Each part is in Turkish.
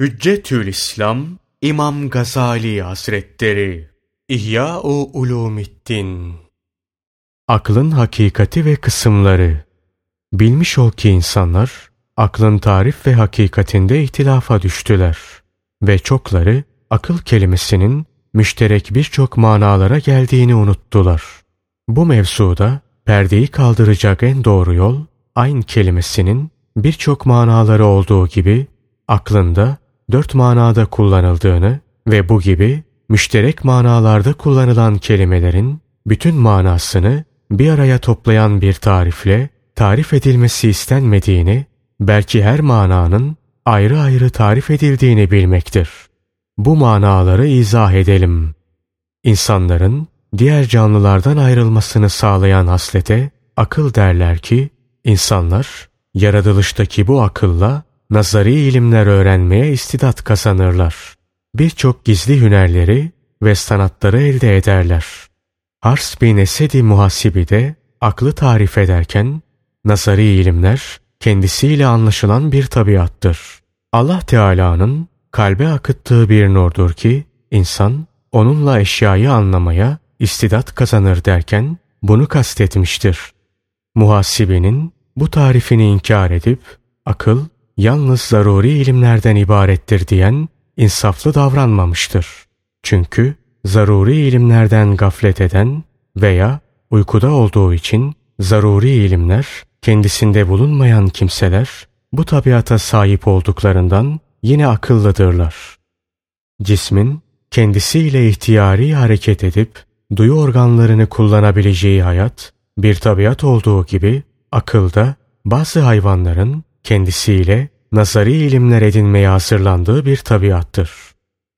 Hüccetül İslam İmam Gazali Hazretleri İhya-u Ulumiddin Aklın hakikati ve kısımları Bilmiş ol ki insanlar aklın tarif ve hakikatinde ihtilafa düştüler ve çokları akıl kelimesinin müşterek birçok manalara geldiğini unuttular. Bu mevzuda perdeyi kaldıracak en doğru yol aynı kelimesinin birçok manaları olduğu gibi aklında dört manada kullanıldığını ve bu gibi müşterek manalarda kullanılan kelimelerin bütün manasını bir araya toplayan bir tarifle tarif edilmesi istenmediğini, belki her mananın ayrı ayrı tarif edildiğini bilmektir. Bu manaları izah edelim. İnsanların diğer canlılardan ayrılmasını sağlayan haslete akıl derler ki, insanlar yaratılıştaki bu akılla nazari ilimler öğrenmeye istidat kazanırlar. Birçok gizli hünerleri ve sanatları elde ederler. Hars bin Esedi muhasibi de aklı tarif ederken nazari ilimler kendisiyle anlaşılan bir tabiattır. Allah Teala'nın kalbe akıttığı bir nurdur ki insan onunla eşyayı anlamaya istidat kazanır derken bunu kastetmiştir. Muhasibinin bu tarifini inkar edip akıl yalnız zaruri ilimlerden ibarettir diyen insaflı davranmamıştır. Çünkü zaruri ilimlerden gaflet eden veya uykuda olduğu için zaruri ilimler kendisinde bulunmayan kimseler bu tabiata sahip olduklarından yine akıllıdırlar. Cismin kendisiyle ihtiyari hareket edip duyu organlarını kullanabileceği hayat bir tabiat olduğu gibi akılda bazı hayvanların kendisiyle nazari ilimler edinmeye hazırlandığı bir tabiattır.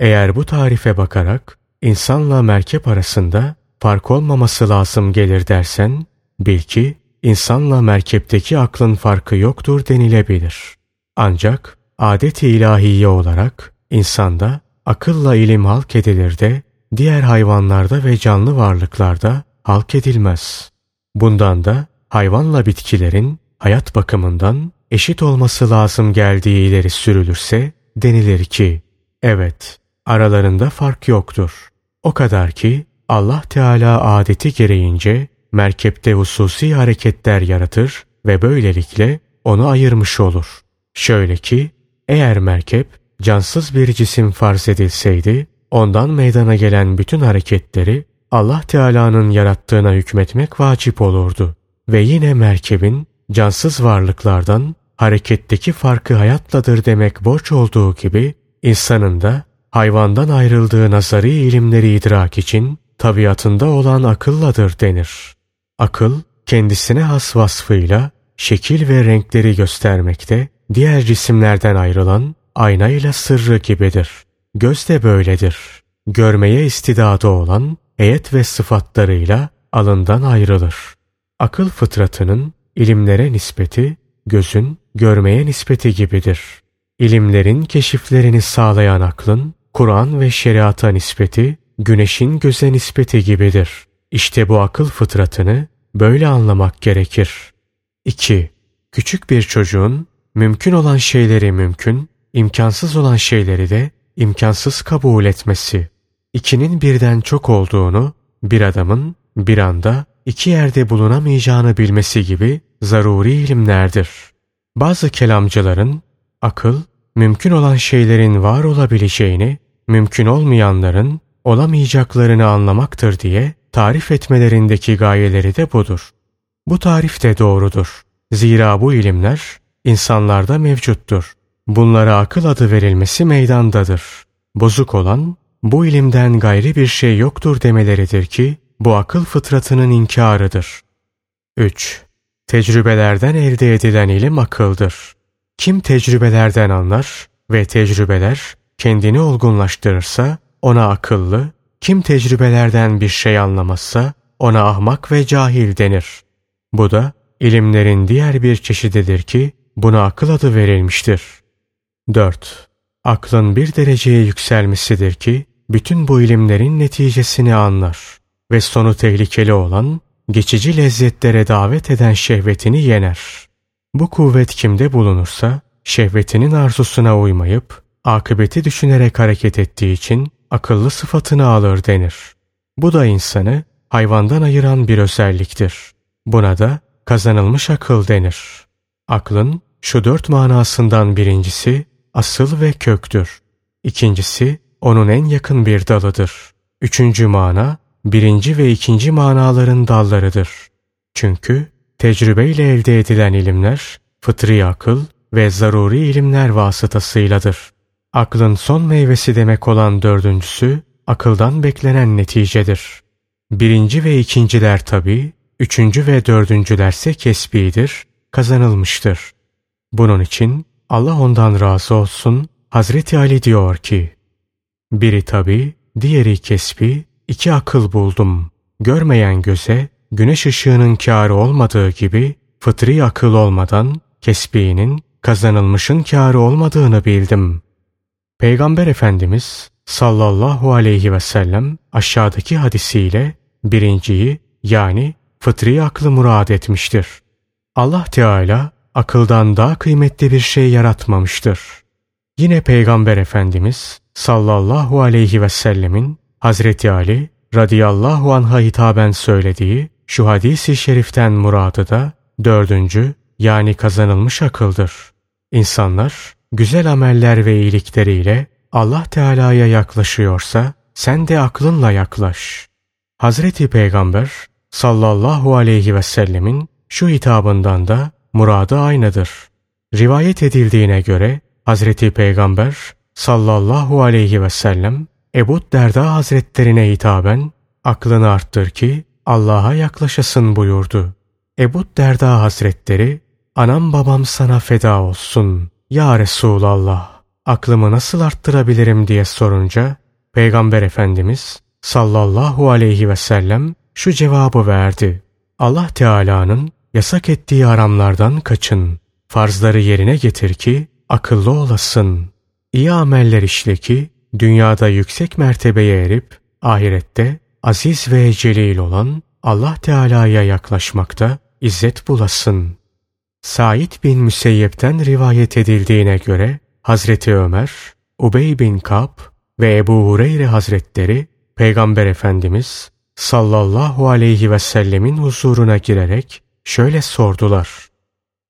Eğer bu tarife bakarak insanla merkep arasında fark olmaması lazım gelir dersen, bil ki insanla merkepteki aklın farkı yoktur denilebilir. Ancak adet-i ilahiye olarak insanda akılla ilim halk edilir de diğer hayvanlarda ve canlı varlıklarda halk edilmez. Bundan da hayvanla bitkilerin hayat bakımından eşit olması lazım geldiği ileri sürülürse denilir ki evet aralarında fark yoktur. O kadar ki Allah Teala adeti gereğince merkepte hususi hareketler yaratır ve böylelikle onu ayırmış olur. Şöyle ki eğer merkep cansız bir cisim farz edilseydi ondan meydana gelen bütün hareketleri Allah Teala'nın yarattığına hükmetmek vacip olurdu. Ve yine merkebin cansız varlıklardan hareketteki farkı hayatladır demek borç olduğu gibi insanın da hayvandan ayrıldığı nazari ilimleri idrak için tabiatında olan akılladır denir. Akıl kendisine has vasfıyla şekil ve renkleri göstermekte diğer cisimlerden ayrılan aynayla sırrı gibidir. Göz de böyledir. Görmeye istidadı olan heyet ve sıfatlarıyla alından ayrılır. Akıl fıtratının ilimlere nispeti gözün görmeye nispeti gibidir. İlimlerin keşiflerini sağlayan aklın Kur'an ve şeriata nispeti güneşin göze nispeti gibidir. İşte bu akıl fıtratını böyle anlamak gerekir. 2. Küçük bir çocuğun mümkün olan şeyleri mümkün, imkansız olan şeyleri de imkansız kabul etmesi. İkinin birden çok olduğunu bir adamın bir anda iki yerde bulunamayacağını bilmesi gibi zaruri ilimlerdir. Bazı kelamcıların akıl, mümkün olan şeylerin var olabileceğini, mümkün olmayanların olamayacaklarını anlamaktır diye tarif etmelerindeki gayeleri de budur. Bu tarif de doğrudur. Zira bu ilimler insanlarda mevcuttur. Bunlara akıl adı verilmesi meydandadır. Bozuk olan bu ilimden gayri bir şey yoktur demeleridir ki bu akıl fıtratının inkarıdır. 3. Tecrübelerden elde edilen ilim akıldır. Kim tecrübelerden anlar ve tecrübeler kendini olgunlaştırırsa ona akıllı, kim tecrübelerden bir şey anlamazsa ona ahmak ve cahil denir. Bu da ilimlerin diğer bir çeşididir ki buna akıl adı verilmiştir. 4. Aklın bir dereceye yükselmesidir ki bütün bu ilimlerin neticesini anlar ve sonu tehlikeli olan geçici lezzetlere davet eden şehvetini yener. Bu kuvvet kimde bulunursa şehvetinin arzusuna uymayıp akıbeti düşünerek hareket ettiği için akıllı sıfatını alır denir. Bu da insanı hayvandan ayıran bir özelliktir. Buna da kazanılmış akıl denir. Aklın şu dört manasından birincisi asıl ve köktür. İkincisi onun en yakın bir dalıdır. Üçüncü mana birinci ve ikinci manaların dallarıdır. Çünkü tecrübeyle elde edilen ilimler fıtri akıl ve zaruri ilimler vasıtasıyladır. Aklın son meyvesi demek olan dördüncüsü akıldan beklenen neticedir. Birinci ve ikinciler tabi, üçüncü ve dördüncülerse kesbidir, kazanılmıştır. Bunun için Allah ondan razı olsun Hazreti Ali diyor ki, biri tabi, diğeri kesbi, iki akıl buldum. Görmeyen göze güneş ışığının kârı olmadığı gibi fıtri akıl olmadan kesbinin kazanılmışın kârı olmadığını bildim. Peygamber Efendimiz sallallahu aleyhi ve sellem aşağıdaki hadisiyle birinciyi yani fıtri aklı murad etmiştir. Allah Teala akıldan daha kıymetli bir şey yaratmamıştır. Yine Peygamber Efendimiz sallallahu aleyhi ve sellemin Hazreti Ali radıyallahu anh'a hitaben söylediği şu hadisi şeriften muradı da dördüncü yani kazanılmış akıldır. İnsanlar güzel ameller ve iyilikleriyle Allah Teala'ya yaklaşıyorsa sen de aklınla yaklaş. Hazreti Peygamber sallallahu aleyhi ve sellemin şu hitabından da muradı aynıdır. Rivayet edildiğine göre Hazreti Peygamber sallallahu aleyhi ve sellem Ebu Derda Hazretlerine hitaben aklını arttır ki Allah'a yaklaşasın buyurdu. Ebu Derda Hazretleri anam babam sana feda olsun ya Resulallah aklımı nasıl arttırabilirim diye sorunca Peygamber Efendimiz sallallahu aleyhi ve sellem şu cevabı verdi. Allah Teala'nın yasak ettiği haramlardan kaçın. Farzları yerine getir ki akıllı olasın. İyi ameller işle ki dünyada yüksek mertebeye erip ahirette aziz ve celil olan Allah Teala'ya yaklaşmakta izzet bulasın. Said bin Müseyyep'ten rivayet edildiğine göre Hazreti Ömer, Ubey bin Kab ve Ebu Hureyre Hazretleri Peygamber Efendimiz sallallahu aleyhi ve sellemin huzuruna girerek şöyle sordular.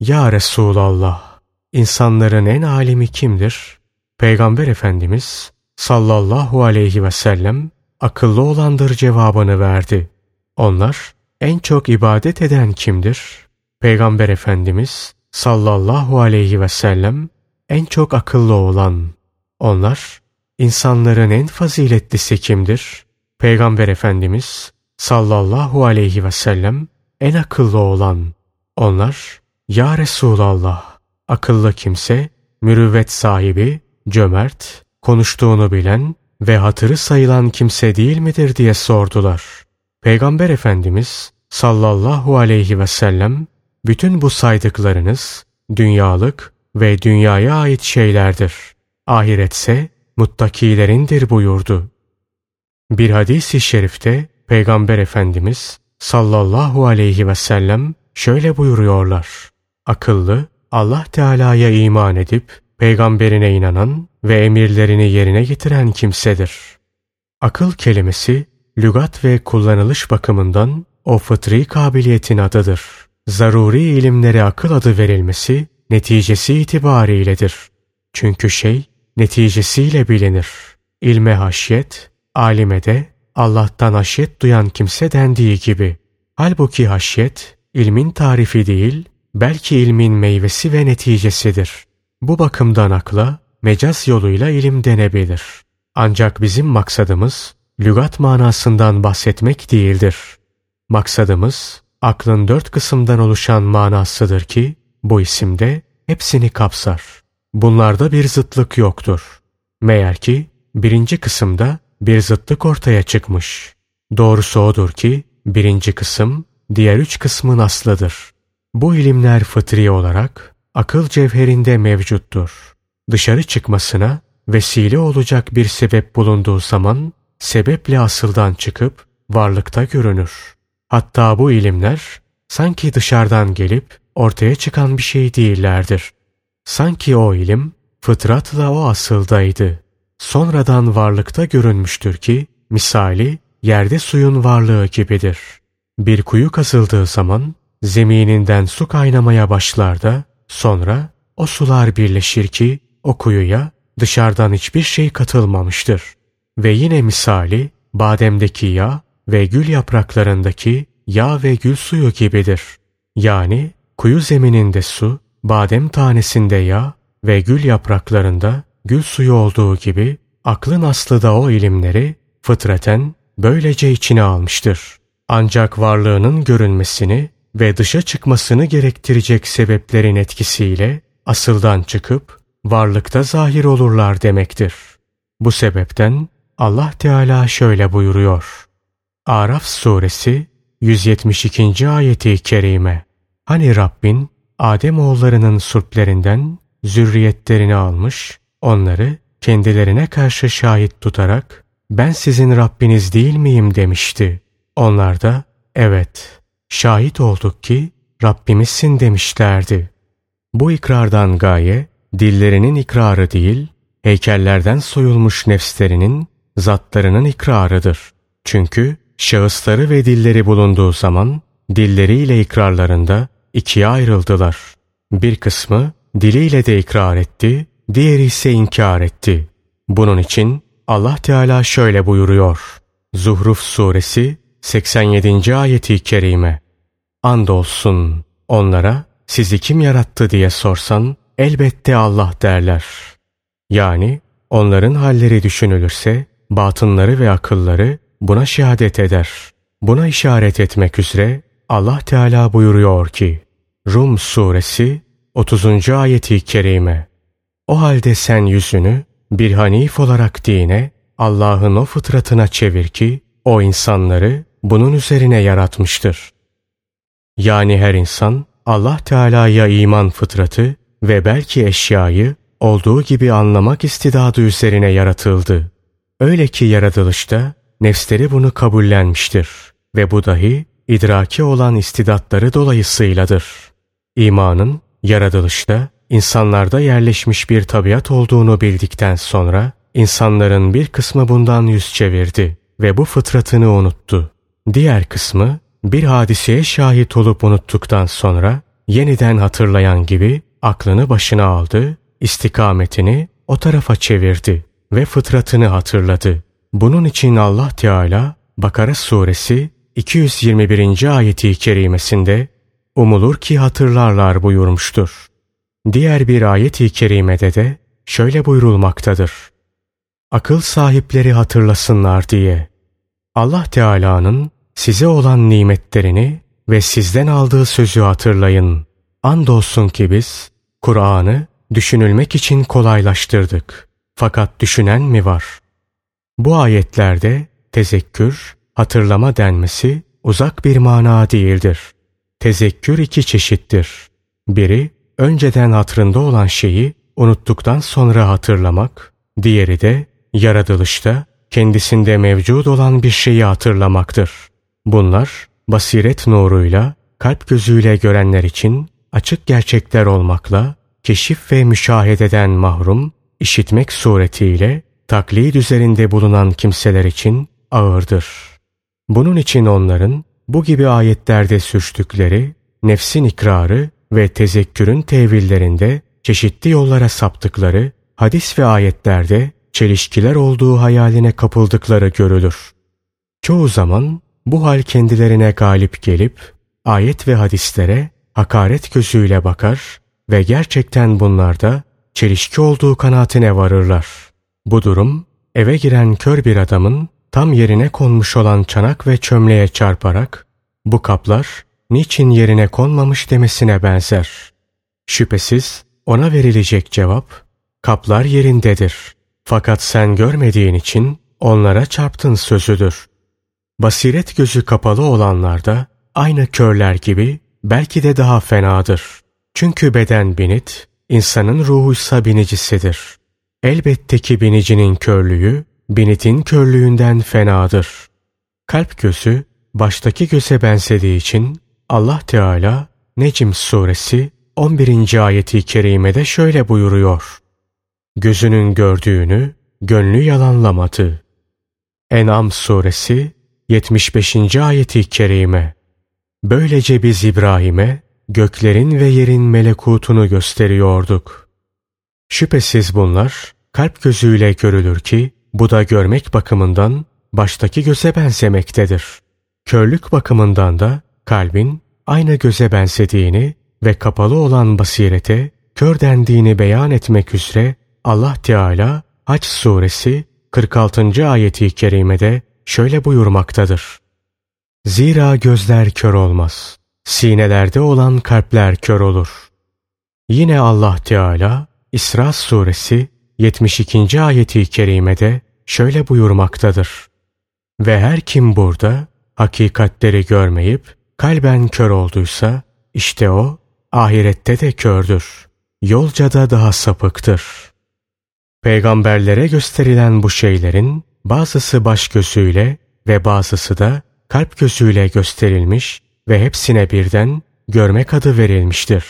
Ya Resulallah, insanların en alimi kimdir? Peygamber Efendimiz sallallahu aleyhi ve sellem akıllı olandır cevabını verdi. Onlar en çok ibadet eden kimdir? Peygamber Efendimiz sallallahu aleyhi ve sellem en çok akıllı olan. Onlar insanların en faziletlisi kimdir? Peygamber Efendimiz sallallahu aleyhi ve sellem en akıllı olan. Onlar Ya Resulallah akıllı kimse mürüvvet sahibi, cömert, konuştuğunu bilen ve hatırı sayılan kimse değil midir diye sordular. Peygamber Efendimiz sallallahu aleyhi ve sellem bütün bu saydıklarınız dünyalık ve dünyaya ait şeylerdir. Ahiretse muttakilerindir buyurdu. Bir hadis-i şerifte Peygamber Efendimiz sallallahu aleyhi ve sellem şöyle buyuruyorlar. Akıllı, Allah Teala'ya iman edip peygamberine inanan ve emirlerini yerine getiren kimsedir. Akıl kelimesi lügat ve kullanılış bakımından o fıtri kabiliyetin adıdır. Zaruri ilimlere akıl adı verilmesi neticesi itibariyledir. Çünkü şey neticesiyle bilinir. İlme haşyet, alime de Allah'tan haşyet duyan kimse dendiği gibi. Halbuki haşyet ilmin tarifi değil, belki ilmin meyvesi ve neticesidir. Bu bakımdan akla mecaz yoluyla ilim denebilir. Ancak bizim maksadımız lügat manasından bahsetmek değildir. Maksadımız aklın dört kısımdan oluşan manasıdır ki bu isimde hepsini kapsar. Bunlarda bir zıtlık yoktur. Meğer ki birinci kısımda bir zıtlık ortaya çıkmış. Doğrusu odur ki birinci kısım diğer üç kısmın aslıdır. Bu ilimler fıtri olarak akıl cevherinde mevcuttur. Dışarı çıkmasına vesile olacak bir sebep bulunduğu zaman sebeple asıldan çıkıp varlıkta görünür. Hatta bu ilimler sanki dışarıdan gelip ortaya çıkan bir şey değillerdir. Sanki o ilim fıtratla o asıldaydı. Sonradan varlıkta görünmüştür ki misali yerde suyun varlığı gibidir. Bir kuyu kazıldığı zaman zemininden su kaynamaya başlar da sonra o sular birleşir ki o kuyuya dışarıdan hiçbir şey katılmamıştır. Ve yine misali bademdeki yağ ve gül yapraklarındaki yağ ve gül suyu gibidir. Yani kuyu zemininde su, badem tanesinde yağ ve gül yapraklarında gül suyu olduğu gibi aklın aslı da o ilimleri fıtraten böylece içine almıştır. Ancak varlığının görünmesini ve dışa çıkmasını gerektirecek sebeplerin etkisiyle asıldan çıkıp varlıkta zahir olurlar demektir. Bu sebepten Allah Teala şöyle buyuruyor. Araf suresi 172. ayeti kerime. Hani Rabbin Adem oğullarının surplerinden zürriyetlerini almış, onları kendilerine karşı şahit tutarak ben sizin Rabbiniz değil miyim demişti. Onlar da evet şahit olduk ki Rabbimizsin demişlerdi. Bu ikrardan gaye dillerinin ikrarı değil, heykellerden soyulmuş nefslerinin, zatlarının ikrarıdır. Çünkü şahısları ve dilleri bulunduğu zaman dilleriyle ikrarlarında ikiye ayrıldılar. Bir kısmı diliyle de ikrar etti, diğeri ise inkar etti. Bunun için Allah Teala şöyle buyuruyor. Zuhruf suresi 87. ayeti kerime. Andolsun onlara sizi kim yarattı diye sorsan elbette Allah derler. Yani onların halleri düşünülürse batınları ve akılları buna şehadet eder. Buna işaret etmek üzere Allah Teala buyuruyor ki Rum suresi 30. ayeti kerime O halde sen yüzünü bir hanif olarak dine Allah'ın o fıtratına çevir ki o insanları bunun üzerine yaratmıştır. Yani her insan Allah Teala'ya iman fıtratı ve belki eşyayı olduğu gibi anlamak istidadı üzerine yaratıldı. Öyle ki yaratılışta nefsleri bunu kabullenmiştir ve bu dahi idraki olan istidatları dolayısıyladır. İmanın yaratılışta insanlarda yerleşmiş bir tabiat olduğunu bildikten sonra insanların bir kısmı bundan yüz çevirdi ve bu fıtratını unuttu. Diğer kısmı bir hadiseye şahit olup unuttuktan sonra yeniden hatırlayan gibi aklını başına aldı, istikametini o tarafa çevirdi ve fıtratını hatırladı. Bunun için Allah Teala Bakara suresi 221. ayeti kerimesinde umulur ki hatırlarlar buyurmuştur. Diğer bir ayet-i kerimede de şöyle buyurulmaktadır. Akıl sahipleri hatırlasınlar diye. Allah Teala'nın size olan nimetlerini ve sizden aldığı sözü hatırlayın. Andolsun ki biz Kur'an'ı düşünülmek için kolaylaştırdık. Fakat düşünen mi var? Bu ayetlerde tezekkür, hatırlama denmesi uzak bir mana değildir. Tezekkür iki çeşittir. Biri, önceden hatırında olan şeyi unuttuktan sonra hatırlamak, diğeri de yaratılışta kendisinde mevcut olan bir şeyi hatırlamaktır. Bunlar basiret nuruyla, kalp gözüyle görenler için açık gerçekler olmakla, keşif ve müşahededen mahrum, işitmek suretiyle taklid üzerinde bulunan kimseler için ağırdır. Bunun için onların bu gibi ayetlerde sürçtükleri nefsin ikrarı ve tezekkürün tevillerinde çeşitli yollara saptıkları hadis ve ayetlerde çelişkiler olduğu hayaline kapıldıkları görülür. Çoğu zaman bu hal kendilerine galip gelip ayet ve hadislere hakaret gözüyle bakar ve gerçekten bunlarda çelişki olduğu kanaatine varırlar. Bu durum eve giren kör bir adamın tam yerine konmuş olan çanak ve çömleğe çarparak bu kaplar niçin yerine konmamış demesine benzer. Şüphesiz ona verilecek cevap kaplar yerindedir. Fakat sen görmediğin için onlara çarptın sözüdür. Basiret gözü kapalı olanlar da aynı körler gibi belki de daha fenadır. Çünkü beden binit, insanın ruhuysa binicisidir. Elbette ki binicinin körlüğü, binitin körlüğünden fenadır. Kalp gözü, baştaki göze benzediği için Allah Teala Necm suresi 11. ayeti kerimede şöyle buyuruyor. Gözünün gördüğünü gönlü yalanlamadı. En'am suresi 75. ayeti kerime. Böylece biz İbrahim'e göklerin ve yerin melekutunu gösteriyorduk. Şüphesiz bunlar kalp gözüyle görülür ki bu da görmek bakımından baştaki göze benzemektedir. Körlük bakımından da kalbin aynı göze benzediğini ve kapalı olan basirete kör dendiğini beyan etmek üzere Allah Teala Haç suresi 46. ayeti kerimede şöyle buyurmaktadır. Zira gözler kör olmaz. Sinelerde olan kalpler kör olur. Yine Allah Teala İsra suresi 72. ayeti kerimede şöyle buyurmaktadır. Ve her kim burada hakikatleri görmeyip kalben kör olduysa işte o ahirette de kördür. Yolca da daha sapıktır. Peygamberlere gösterilen bu şeylerin bazısı baş gözüyle ve bazısı da kalp gözüyle gösterilmiş ve hepsine birden görmek adı verilmiştir.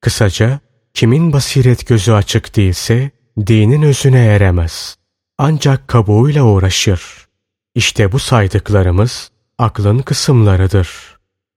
Kısaca kimin basiret gözü açık değilse dinin özüne eremez. Ancak kabuğuyla uğraşır. İşte bu saydıklarımız aklın kısımlarıdır.